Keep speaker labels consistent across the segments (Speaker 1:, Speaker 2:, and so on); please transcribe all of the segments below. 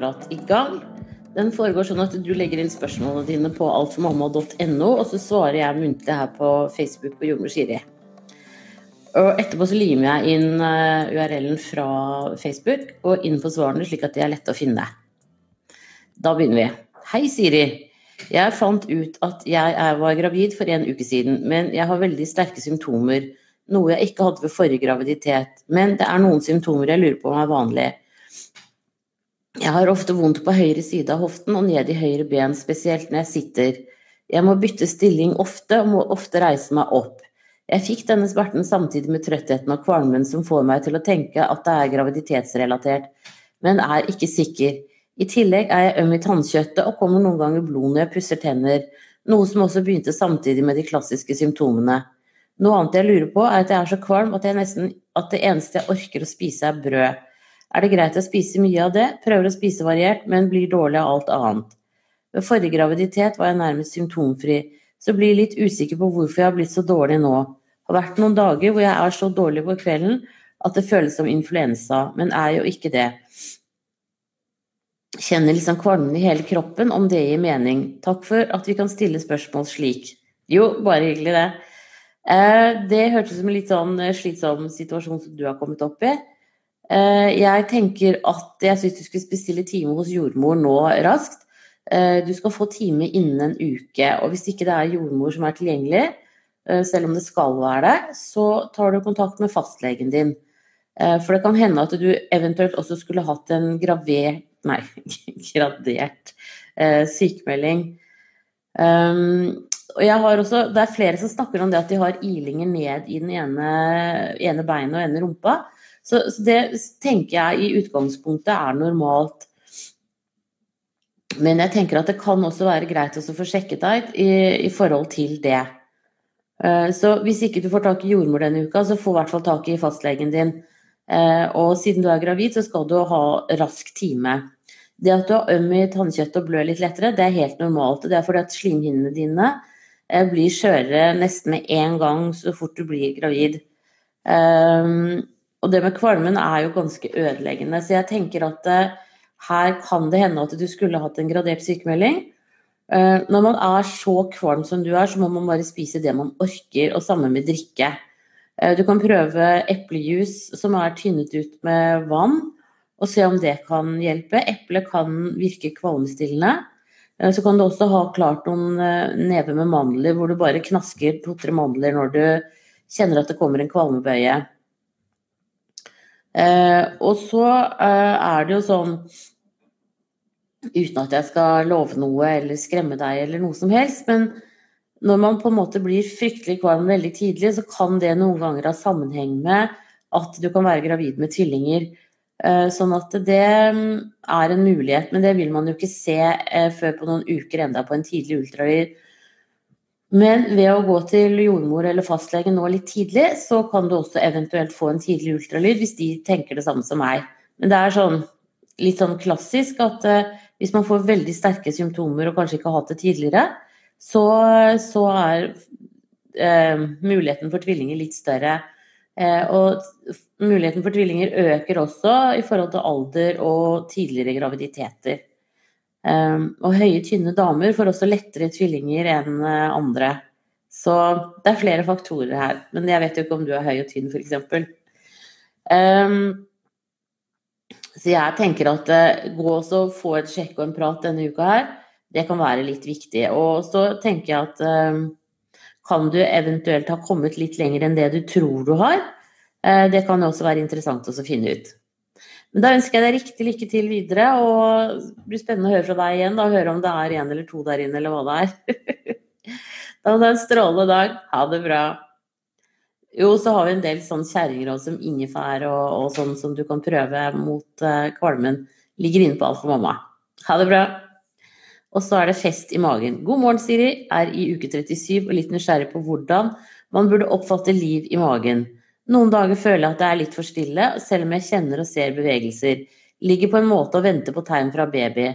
Speaker 1: kvarmenprat i gang. Den foregår sånn at du legger inn spørsmålene dine på altformamma.no, og så svarer jeg muntlig her på Facebook på Jordmor Siri. Og etterpå så limer jeg inn eh, URL-en fra Facebook og inn på svarene, slik at de er lette å finne. Da begynner vi. Hei, Siri. Jeg fant ut at jeg var gravid for en uke siden, men jeg har veldig sterke symptomer. Noe jeg ikke hadde ved forrige graviditet. Men det er noen symptomer jeg lurer på om er vanlige. Jeg har ofte vondt på høyre side av hoften og ned i høyre ben, spesielt når jeg sitter. Jeg må bytte stilling ofte og må ofte reise meg opp. Jeg fikk denne smerten samtidig med trøttheten og kvalmen som får meg til å tenke at det er graviditetsrelatert, men er ikke sikker. I tillegg er jeg øm i tannkjøttet og kommer noen ganger blod når jeg pusser tenner, noe som også begynte samtidig med de klassiske symptomene. Noe annet jeg lurer på, er at jeg er så kvalm at, nesten, at det eneste jeg orker å spise, er brød. Er det greit å spise mye av det? Prøver å spise variert, men blir dårlig av alt annet. Ved forrige graviditet var jeg nærmest symptomfri, så blir jeg litt usikker på hvorfor jeg har blitt så dårlig nå. Det har vært noen dager hvor jeg er så dårlig på kvelden at det føles som influensa, men er jo ikke det. Kjenner liksom kvalmen i hele kroppen, om det gir mening. Takk for at vi kan stille spørsmål slik. Jo, bare hyggelig, det. Eh, det hørtes ut som en litt sånn slitsom situasjon som du har kommet opp i. Eh, jeg tenker at jeg syns du skulle bestille time hos jordmor nå raskt. Eh, du skal få time innen en uke, og hvis ikke det er jordmor som er tilgjengelig, eh, selv om det skal være det, så tar du kontakt med fastlegen din. For det kan hende at du eventuelt også skulle hatt en gravert Nei, gradert sykemelding. Um, og jeg har også, det er flere som snakker om det at de har ilinger ned i den ene, ene beinet og ene rumpa. Så, så, det tenker jeg i utgangspunktet er normalt. Men jeg tenker at det kan også være greit å få sjekket deg i, i, forhold til det. Eh, så hvis ikke du får tak i jordmor denne uka, så få i hvert fall tak i fastlegen din. Eh, og siden du er gravid, så skal du ha rask time. Det at du har øm i tannkjøttet og blør litt lettere, det er helt normalt. Det er fordi at slimhinnene dine eh, blir skjørere nesten med en gang så fort du blir gravid. Og det med kvalmen er jo ganske ødeleggende. Så jeg tenker at uh, her kan det hende at du skulle hatt en gradert sykemelding. Uh, når man er så kvalm som du er, så må man bare spise det man orker, og sammen med drikke. Uh, du kan prøve eplejus som er tynnet ut med vann, og se om det kan hjelpe. Eple kan virke kvalmestillende. Så kan du også ha klart noen never med mandler hvor du bare knasker to-tre mandler når du kjenner at det kommer en kvalmebøye. Eh, og så eh, er det jo sånn Uten at jeg skal love noe eller skremme deg eller noe som helst, men når man på en måte blir fryktelig kvalm veldig tidlig, så kan det noen ganger ha sammenheng med at du kan være gravid med tvillinger. Eh, sånn at det mm, er en mulighet, men det vil man jo ikke se eh, før på noen uker enda på en tidlig ultralyd. Men ved å gå til jordmor eller fastlege nå litt tidlig, så kan du også eventuelt få en tidlig ultralyd hvis de tenker det samme som meg. Men det er sånn, litt sånn klassisk at uh, hvis man får veldig sterke symptomer og kanskje ikke har hatt det tidligere, så, så er uh, muligheten for tvillinger litt større. Uh, og muligheten for tvillinger øker også i forhold til alder og tidligere graviditeter. Um, og høye, tynne damer får også lettere tvillinger enn uh, andre. Så det er flere faktorer her. Men jeg vet jo ikke om du er høy og tynn, f.eks. Um, ehm, så jeg tenker at uh, gå og få et sjekk og en prat denne uka her, det kan være litt viktig. Og så tenker jeg at um, kan du eventuelt ha kommet litt lenger enn det du tror du har? Uh, det kan også være interessant å finne ut. Men da ønsker jeg deg riktig lykke til videre, og det blir spennende å høre fra deg igjen. da, Høre om det er én eller to der inne, eller hva det er. da må du ha en strålende dag. Ha det bra. Jo, så har vi en del sånn kjerringer som ingefær og, og, sånn som du kan prøve mot uh, kvalmen. Ligger inne på Alt for mamma. Ha det bra. Og så er det fest i magen. God morgen, Siri. Er i uke 37 og litt nysgjerrig på hvordan man burde oppfatte liv i magen. Noen dager føler jeg at det er litt for stille, selv om jeg kjenner og ser bevegelser. Ligger på en måte og venter på tegn fra baby.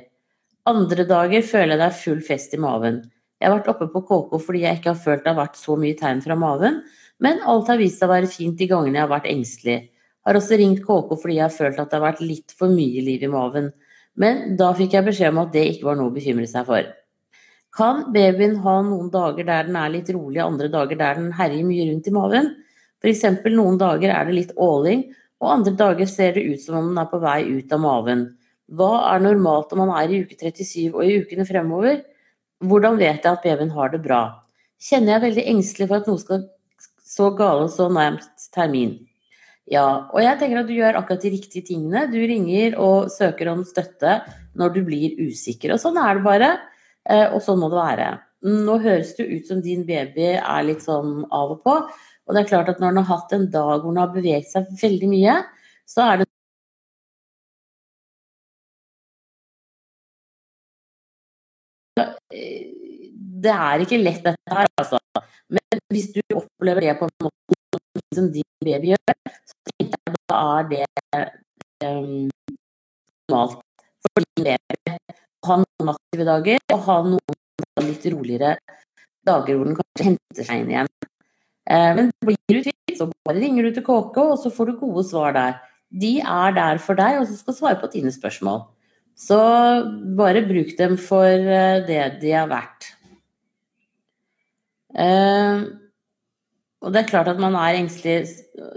Speaker 1: Andre dager føler jeg det er full fest i maven. Jeg har vært oppe på KK fordi jeg ikke har følt det har vært så mye tegn fra maven, men alt har vist seg å være fint de gangene jeg har vært engstelig. Har også ringt KK fordi jeg har følt at det har vært litt for mye liv i maven. Men da fikk jeg beskjed om at det ikke var noe å bekymre seg for. Kan babyen ha noen dager der den er litt rolig, andre dager der den herjer mye rundt i maven? F.eks. noen dager er det litt åling, og andre dager ser det ut som om den er på vei ut av maven. Hva er normalt om man er i uke 37 og i ukene fremover? Hvordan vet jeg at babyen har det bra? Kjenner jeg veldig engstelig for at noe skal så gale så nærmest termin? Ja, og jeg tenker at du gjør akkurat de riktige tingene. Du ringer og søker om støtte når du blir usikker. Og sånn er det bare. Eh, og sånn må det være. Nå høres det ut som din baby er litt sånn av og på. Og det er klart at når den har hatt en dag hvor den har beveget seg veldig mye, så er det Det er ikke lett, dette her, altså. Men hvis du opplever det på en måte som din baby gjør, så tenker jeg da er det um, normalt for din baby å ha noen aktive dager og ha noen litt roligere dager hvor den kanskje henter seg inn igjen. Eh, men blir du i så bare ringer du til KK, og så får du gode svar der. De er der for deg, og så skal svare på dine spørsmål. Så bare bruk dem for eh, det de er verdt. Eh, og det er klart at man er engstelig,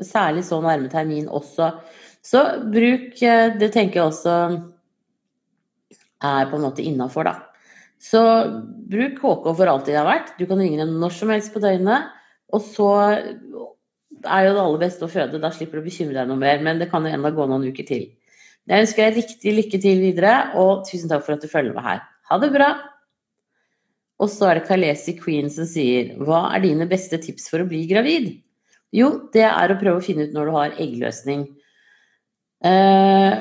Speaker 1: særlig så nærme termin også. Så bruk Det tenker jeg også er på en måte innafor, da. Så bruk KK for alt de har vært. Du kan ringe dem når som helst på døgnet. Og så er jo det aller beste å føde, da slipper du å bekymre deg noe mer. Men det kan jo enda gå noen uker til. Jeg ønsker deg riktig lykke til videre, og tusen takk for at du følger med her. Ha det bra! Og så er det Kalesi Queen som sier Hva er dine beste tips for å bli gravid? Jo, det er å prøve å finne ut når du har eggløsning. Eh,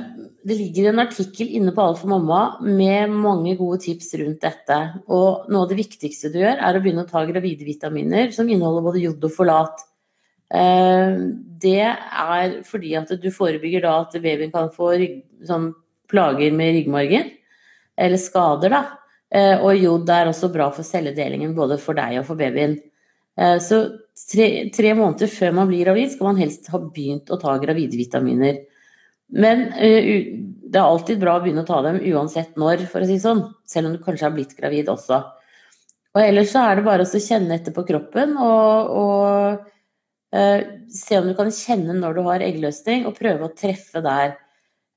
Speaker 1: det ligger en artikkel inne på Alt for mamma med mange gode tips rundt dette. Og noe av det viktigste du gjør, er å begynne å ta gravide vitaminer som inneholder både jod og folat. Eh, det er fordi at du forebygger da at babyen kan få rygg, sånn plager med ryggmargen, eller skader, da. Eh, og jod er også bra for celledelingen både for deg og for babyen. Så tre, tre måneder før man blir gravid, skal man helst ha begynt å ta gravide vitaminer. Men uh, det er alltid bra å begynne å ta dem uansett når, for å si sånn. Selv om du kanskje har blitt gravid også. Og ellers så er det bare å kjenne etter på kroppen og, og uh, se om du kan kjenne når du har eggløsning, og prøve å treffe der.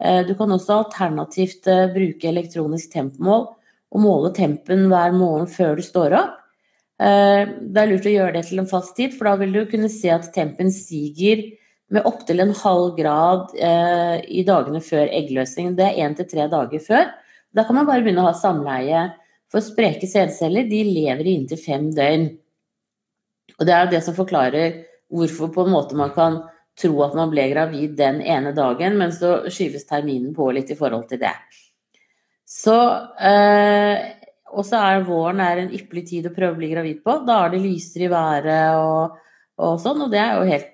Speaker 1: Uh, du kan også alternativt bruke elektronisk tempomål og måle tempen hver morgen før du står opp. Det er lurt å gjøre det til en fast tid, for da vil du kunne se at tempen stiger med opptil en halv grad eh, i dagene før eggløsning. Det er én til tre dager før. Da kan man bare begynne å ha samleie. For spreke sædceller de lever i inntil fem døgn. Og det er det som forklarer hvorfor på en måte man kan tro at man ble gravid den ene dagen, men så skyves terminen på litt i forhold til det. Så eh, Og så er våren er en ypperlig tid å prøve å bli gravid på. Da er det lysere i været og, og sånn, og det er jo helt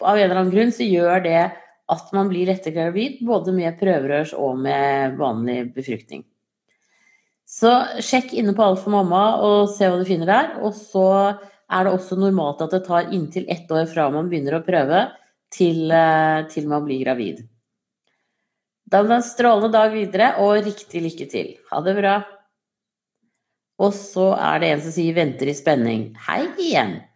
Speaker 1: av en eller annen grunn så gjør det at man blir lettere gravid, både med prøverørs og med vanlig befruktning. Så sjekk inne på Alt for mamma og se hva du finner der. Og så er det også normalt at det tar inntil ett år fra man begynner å prøve, til, eh, til man blir gravid. Da blir det en strålende dag videre, og riktig lykke til. Ha det bra. Og så er det en som sier 'venter i spenning'. Hei igjen!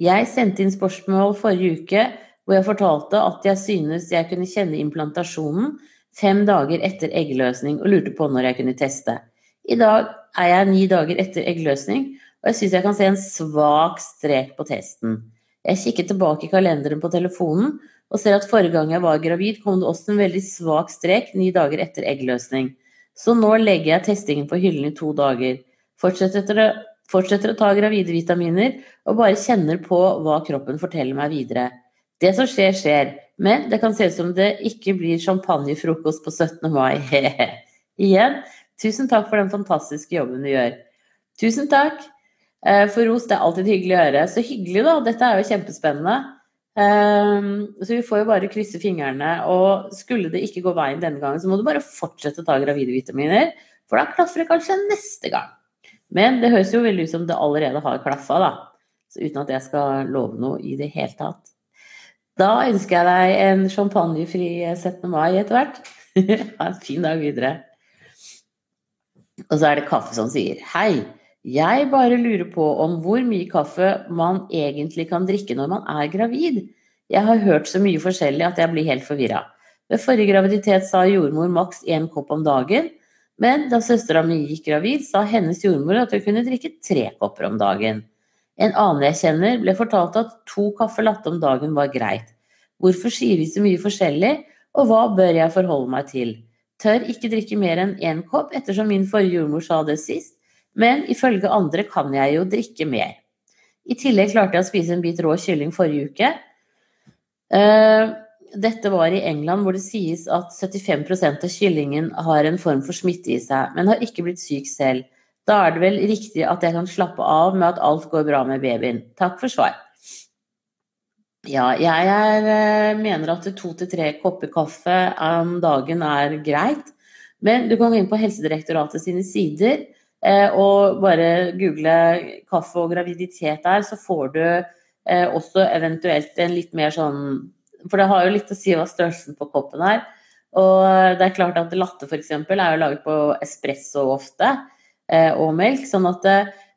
Speaker 1: Jeg sendte inn spørsmål forrige uke hvor jeg fortalte at jeg synes jeg kunne kjenne implantasjonen fem dager etter eggløsning, og lurte på når jeg kunne teste. I dag er jeg ni dager etter eggløsning, og jeg syns jeg kan se en svak strek på testen. Jeg kikket tilbake i kalenderen på telefonen og ser at forrige gang jeg var gravid, kom det også en veldig svak strek ni dager etter eggløsning. Så nå legger jeg testingen på hyllen i to dager. Fortsetter, fortsetter å ta gravide vitaminer og bare kjenner på hva kroppen forteller meg videre. Det som skjer, skjer. Men det kan se ut som det ikke blir champagnefrokost på 17. mai. Igjen, tusen takk for den fantastiske jobben du gjør. Tusen takk eh, for ros. Det er alltid hyggelig å høre. Så hyggelig, da. Dette er jo kjempespennende. Ehm, så vi får jo bare krysse fingrene. Og skulle det ikke gå veien denne gangen, så må du bare fortsette å ta gravide vitaminer. For da klaffer det kanskje neste gang. Men det høres jo veldig ut som det allerede har klaffa, da. Så uten at jeg skal love noe i det hele tatt. Da ønsker jeg deg en champagnefri 17. mai etter hvert. ha en fin dag videre. Og så er det kaffe som sier Hei, jeg bare lurer på om hvor mye kaffe man egentlig kan drikke når man er gravid. Jeg har hørt så mye forskjellig at jeg blir helt forvirra. Ved forrige graviditet sa jordmor maks én kopp om dagen, men da søstera mi gikk gravid, sa hennes jordmor at hun kunne drikke tre kopper om dagen. En annen jeg kjenner, ble fortalt at to kaffe latte om dagen var greit. Hvorfor sier vi så mye forskjellig, og hva bør jeg forholde meg til? Tør ikke drikke mer enn én kopp, ettersom min forrige jordmor sa det sist, men ifølge andre kan jeg jo drikke mer. I tillegg klarte jeg å spise en bit rå kylling forrige uke. Eh, dette var i England, hvor det sies at 75% av kyllingen har en form for smitte i seg, men har ikke blitt syk selv. Da er det vel riktig at jeg kan slappe av med at alt går bra med babyen. Takk for svar. Ja, jeg er, eh, mener at to til tre kopper kaffe om dagen er greit. Men du kan gå inn på Helsedirektoratet sine sider eh, og bare google kaffe og graviditet der, så får du eh, også eventuelt en litt mer sånn For det har jo litt å si hva størrelsen på koppen er. Og det er klart at latte f.eks. er jo laget på espresso ofte, og melk. Sånn at det,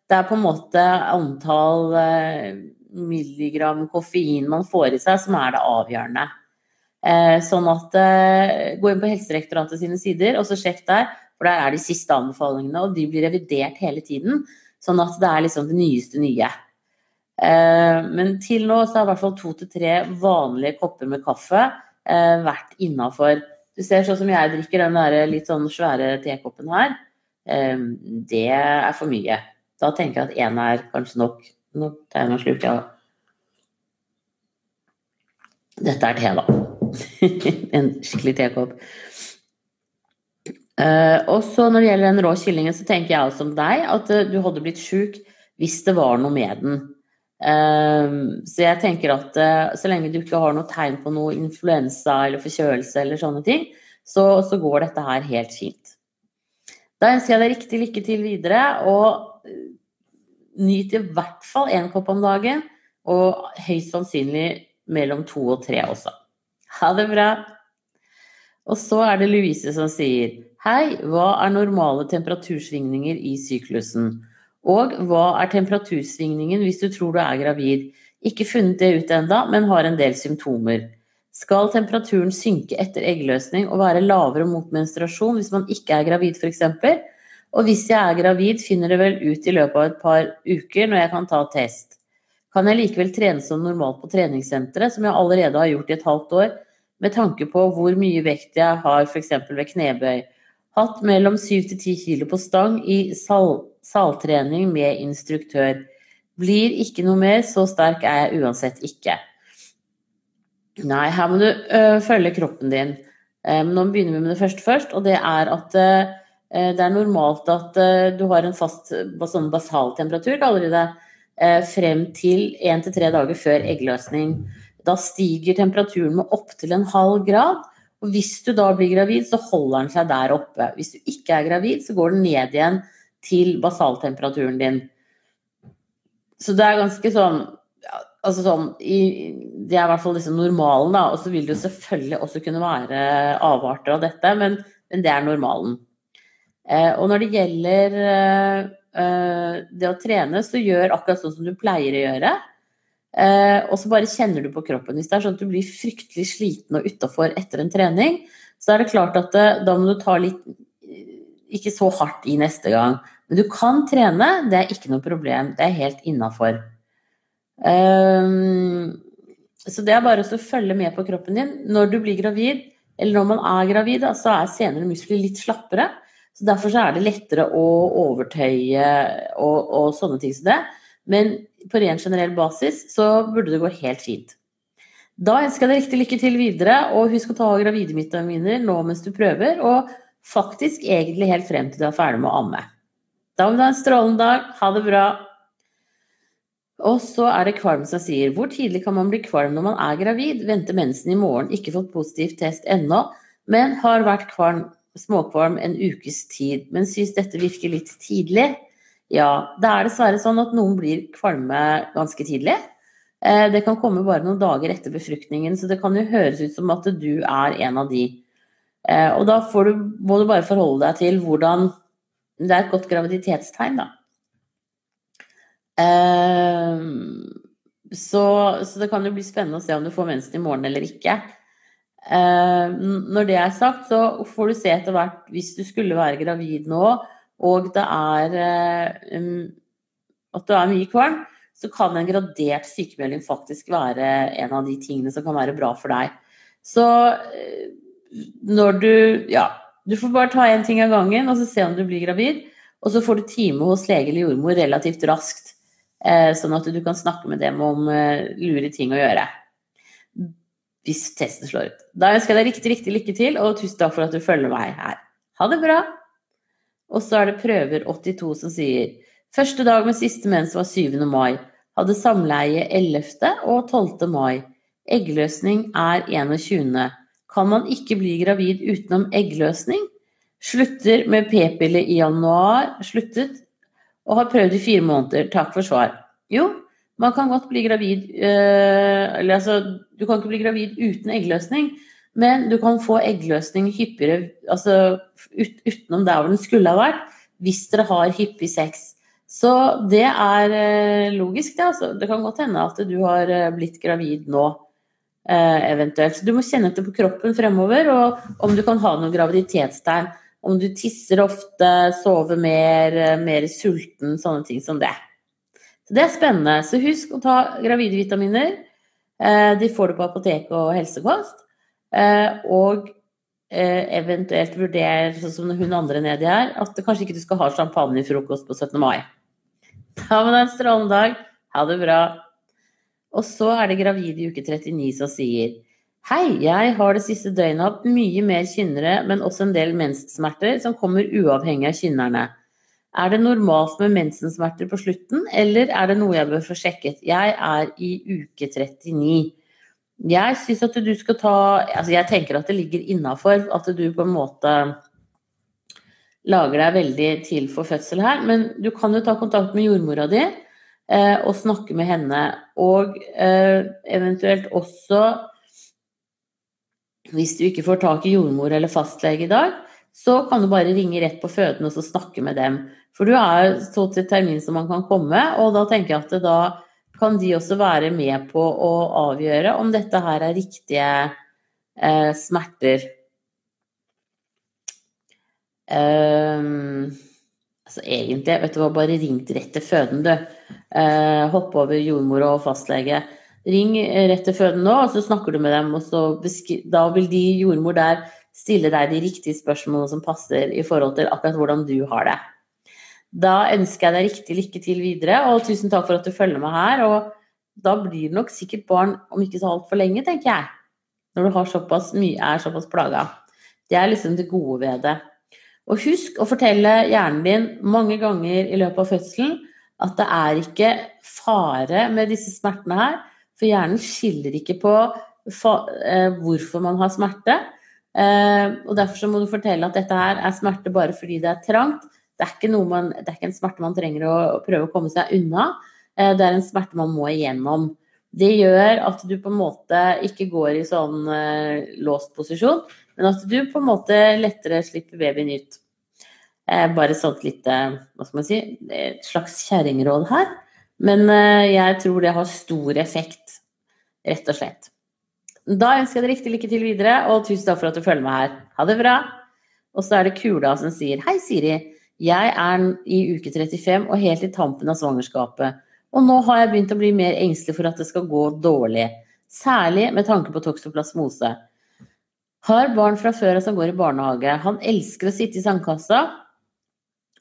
Speaker 1: det er på en måte antall milligram koffein man får i seg, som er det avgjørende. Eh, sånn at eh, gå inn på Helsedirektoratet sine sider, og så sjekk der, for der er de siste anbefalingene, og de blir revidert hele tiden. Sånn at det er liksom det nyeste nye. Eh, men til nå så har i hvert fall to til tre vanlige kopper med kaffe vært innafor. Du ser sånn som jeg drikker den der litt sånn svære tekoppen her. Det er for mye. Da tenker jeg at én er kanskje nok. Nå tar jeg meg en slurk, ja. Dette er te, da. en skikkelig tekopp. Og så når det gjelder den rå kyllingen, så tenker jeg som deg at du hadde blitt sjuk hvis det var noe med den. Uh, så jeg tenker at så lenge du ikke har noe tegn på noe influensa eller forkjølelse eller sånne ting, så, så går dette her helt fint. Da ønsker jeg deg riktig lykke til videre, og Nyt i hvert fall én kopp om dagen, og høyst sannsynlig mellom to og tre også. Ha det bra! Og så er det Louise som sier Hei, hva er normale temperatursvingninger i syklusen? Og hva er temperatursvingningen hvis du tror du er gravid? Ikke funnet det ut enda, men har en del symptomer. Skal temperaturen synke etter eggløsning og være lavere mot menstruasjon hvis man ikke er gravid f.eks.? Og hvis jeg er gravid, finner det vel ut i løpet av et par uker når jeg kan ta test. Kan jeg likevel trene som normalt på treningssenteret, som jeg allerede har gjort i et halvt år, med tanke på hvor mye vekt jeg har f.eks. ved knebøy? Hatt mellom 7 til 10 kilo på stang i sal saltrening med instruktør. Blir ikke noe mer, så sterk er jeg uansett ikke. Nei, her må du ø, følge kroppen din. Um, nå begynner vi med det første først, og det er at øh, Eh, det er normalt at ø, du har en fast sånn basaltemperatur, kaller de det, eh, frem til én til tre dager før eggløsning. Da stiger temperaturen med opptil en halv grad. Og hvis du da blir gravid, så holder den seg der oppe. Hvis du ikke er gravid, så går den ned igjen til basaltemperaturen din. Så det er ganske sånn Altså sånn i, Det er i hvert fall liksom normalen, da. Og så vil det jo selvfølgelig også kunne være avarter av dette, men, men det er normalen. Eh, og når det gjelder eh, eh, det å trene, så gjør akkurat sånn som du pleier å gjøre. Og så bare kjenner du på kroppen. Hvis det er sånn at du blir fryktelig sliten og utafor etter en trening, så er det klart at da må du ta litt ikke så hardt i neste gang. Men du kan trene, det er ikke noe problem. Det er helt innafor. Så det er bare å følge med på kroppen din. Når du blir gravid, eller når man er gravid, så er senere muskler litt slappere. Så Derfor så er det lettere å overtøye og, og sånne ting som det. Men på ren generell basis så burde det gå helt fint. Da ønsker jeg deg riktig lykke til videre, og husk å ta gravidevitaminer nå mens du prøver, og faktisk egentlig helt frem til du er ferdig med å amme. Da må du ha en strålende dag. Ha det bra. Og så er det Kvalm som sier Hvor tidlig kan man bli kvalm når man er gravid? Venter mensen i morgen, ikke fått positiv test ennå, men har vært kvalm småkvalm en ukes tid, men syns dette virker litt tidlig. Ja, det er dessverre sånn at noen blir kvalme ganske tidlig. Eh, det kan komme bare noen dager etter befruktningen, så det kan jo høres ut som at du er en av de. Eh, og da du, må du bare forholde deg til hvordan Det er et godt graviditetstegn, da. Eh, så, så, det kan jo bli spennende å se om du får mensen i morgen eller ikke. Eh, når det er sagt, så får du se etter hvert, hvis du skulle være gravid nå, og det er um, at du er mye kvalm, så kan en gradert sykemelding faktisk være en av de tingene som kan være bra for deg. Så når du Ja, du får bare ta én ting av gangen og så se om du blir gravid. Og så får du time hos lege eller jordmor relativt raskt, eh, sånn at du kan snakke med dem om eh, lure ting å gjøre. Hvis testen slår ut. Da ønsker jeg deg riktig, riktig lykke til, og tusen takk for at du følger meg her. Ha det bra! Og så er det prøver 82 som sier Første dag med siste mens var 7. mai. Hadde samleie 11. og 12. mai. Eggløsning er 21 kan man ikke bli gravid utenom eggløsning. Slutter med p-pille i januar, sluttet, og har prøvd i fire måneder. Takk for svar. Jo, man kan godt bli gravid øh, Eller altså, du kan ikke bli gravid uten eggløsning, men du kan få eggløsning hyppigere altså ut, utenom der hvor den skulle ha vært, hvis dere har hyppig sex. Så det er øh, logisk, det. Altså. Det kan godt hende at du har øh, blitt gravid nå. Eh, eventuelt. Så du må kjenne etter på kroppen fremover, og om du kan ha noen graviditetstegn. Om du tisser ofte, sover mer, eh, mer sulten, sånne ting som det. Så det er spennende. Så husk å ta gravide vitaminer. Eh, de får du på apotek og helsekost. Og eventuelt vurdere, sånn som hun andre nedi her, at kanskje ikke du skal ha champagnefrokost på 17. mai. Ha med deg en strålende dag. Ha det bra. Og så er det gravide i uke 39 som sier Hei, jeg har det siste døgnet hatt mye mer kynnere, men også en del menssmerter som kommer uavhengig av kynnerne. Er det normalt med mensensmerter på slutten, eller er det noe jeg bør få sjekket? Jeg er i uke 39. Jeg syns at du skal ta Altså, jeg tenker at det ligger innafor at du på en måte lager deg veldig til for fødsel her, men du kan jo ta kontakt med jordmora di Eh, og snakke med henne. Og eh, eventuelt også Hvis du ikke får tak i jordmor eller fastlege i dag, så kan du bare ringe rett på føden og så snakke med dem. For du er så til termin som man kan komme, og da tenker jeg at da kan de også være med på å avgjøre om dette her er riktige eh, smerter. Um, Altså egentlig, vet du hva, bare ring rett til føden, du. Eh, hopp over jordmor og fastlege. Ring rett til føden nå, og så snakker du med dem, og da vil de jordmor der stille deg de riktige spørsmålene som passer i forhold til akkurat hvordan du har det. Da ønsker jeg deg riktig lykke til videre, og tusen takk for at du følger meg her. Og da blir det nok sikkert barn om ikke så altfor lenge, tenker jeg. Når du såpass mye, er såpass plaga. Det er liksom det gode ved det. Og husk å fortelle hjernen din mange ganger i løpet av fødselen at det er ikke fare med disse smertene her, for hjernen skiller ikke på eh, hvorfor man har smerte. Eh, og derfor må du fortelle at dette her er smerte bare fordi det er trangt. Det er man, det er ikke en smerte man trenger å prøve å komme seg unna. Eh, det er en smerte man må igjennom. Det gjør at du på en måte ikke går i sånn låst posisjon, men at du på en måte lettere slipper babyen ut. Eh, bare sånt lite, hva skal man si, et slags kjerringråd her. Men eh, jeg tror det har stor effekt, rett og slett. Da ønsker jeg deg riktig lykke til videre, og tusen takk for at du følger meg her. Ha det bra. Og så er det Kula som sier Hei, Siri. Jeg er i uke 35 og helt i tampen av svangerskapet. Og nå har jeg begynt å bli mer engstelig for at det skal gå dårlig. Særlig med tanke på toksoplasmose. Har barn fra før av som går i barnehage. Han elsker å sitte i sandkassa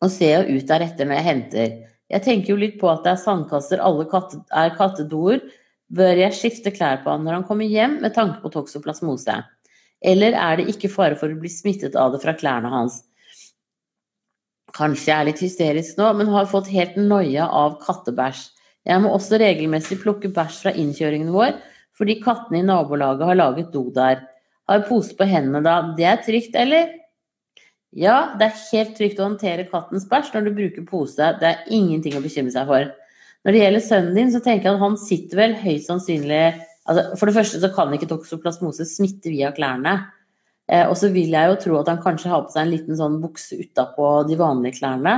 Speaker 1: og ser jo ut deretter når jeg henter. Jeg tenker jo litt på at det er sandkasser, alle katte, er kattedoer. Bør jeg skifte klær på han når han kommer hjem med tanke på toksoplasmose? Eller er det ikke fare for å bli smittet av det fra klærne hans? Kanskje jeg er litt hysterisk nå, men har fått helt noia av kattebæsj. Jeg må også regelmessig plukke bæsj fra innkjøringen vår, fordi kattene i nabolaget har laget do der. Har pose på hendene da. Det er trygt, eller? Ja, det er helt trygt å håndtere kattens bæsj når du bruker pose. Det er ingenting å bekymre seg for. Når det gjelder sønnen din, så tenker jeg at han sitter vel høyst sannsynlig altså For det første så kan ikke toksoplasmose smitte via klærne. Eh, og så vil jeg jo tro at han kanskje har på seg en liten sånn bukse utapå de vanlige klærne.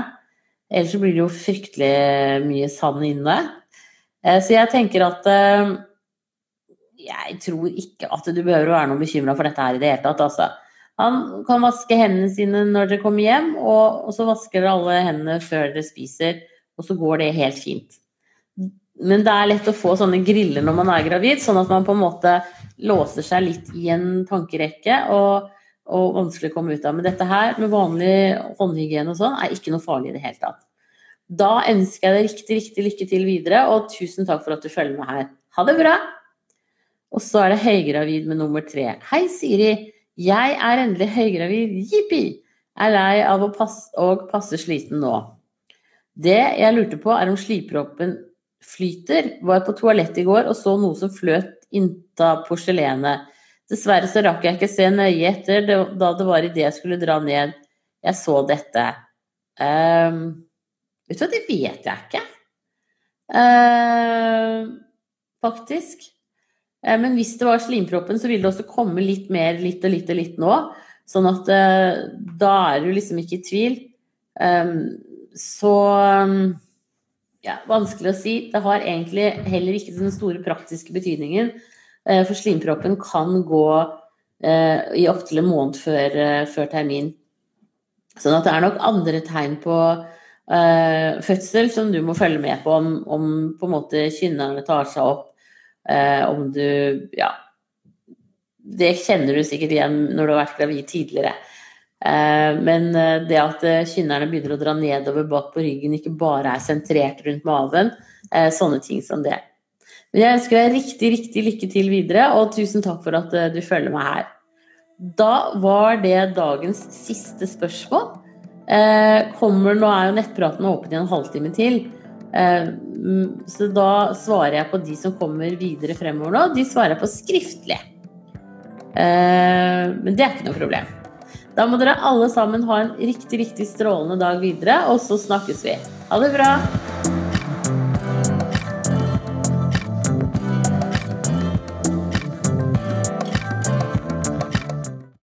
Speaker 1: Ellers så blir det jo fryktelig mye sand inne. Eh, så jeg tenker at eh, jeg tror ikke at du behøver å være noe bekymra for dette her i det hele tatt. Altså. Han kan vaske hendene sine når dere kommer hjem, og, så vasker dere alle hendene før dere spiser, og så går det helt fint. Men det er lett å få sånne griller når man er gravid, sånn at man på en måte låser seg litt i en tankerekke og, og vanskelig å komme ut av. Men dette her med vanlig håndhygiene og sånn er ikke noe farlig i det hele tatt. Da ønsker jeg deg riktig, riktig lykke til videre, og tusen takk for at du følger med her. Ha det bra! Og så er det høygravid med nummer tre. Hei, Siri. Jeg er endelig høygravid. Jippi! Er lei av å passe, og passe sliten nå. Det jeg lurte på, er om sliproppen flyter. Var på toalettet i går og så noe som fløt innta porselenet. Dessverre så rakk jeg ikke se nøye etter da det var idet jeg skulle dra ned. Jeg så dette. Um, vet du hva, det vet jeg ikke. Uh, faktisk. Uh, men hvis det var slimproppen, så vil det også komme litt mer litt og litt og litt nå. Sånn at uh, da er du liksom ikke i tvil. Um, så um, ja, vanskelig å si. Det har egentlig heller ikke den store praktiske betydningen. Eh, for slimproppen kan gå eh, i opptil en måned før, eh, før, termin. Sånn at det er nok andre tegn på fødsel som du må følge med på, om, om på en måte kynnerne tar seg opp. Uh, om du Ja. Det kjenner du sikkert igjen når du har vært gravid tidligere. Uh, men det at kynnerne begynner å dra nedover bak på ryggen, ikke bare er sentrert rundt maven, sånne ting som det. Men jeg ønsker deg riktig, riktig lykke til videre, og tusen takk for at eh, du følger meg her. Da var det dagens siste spørsmål. Eh, kommer, nå er jo nettpraten åpen i en halvtime til. Eh, så da svarer jeg på de som kommer videre fremover nå. De svarer på skriftlig. Eh, men det er ikke noe problem. Da må dere alle sammen ha en riktig, riktig strålende dag videre, og så snakkes vi. Ha det bra!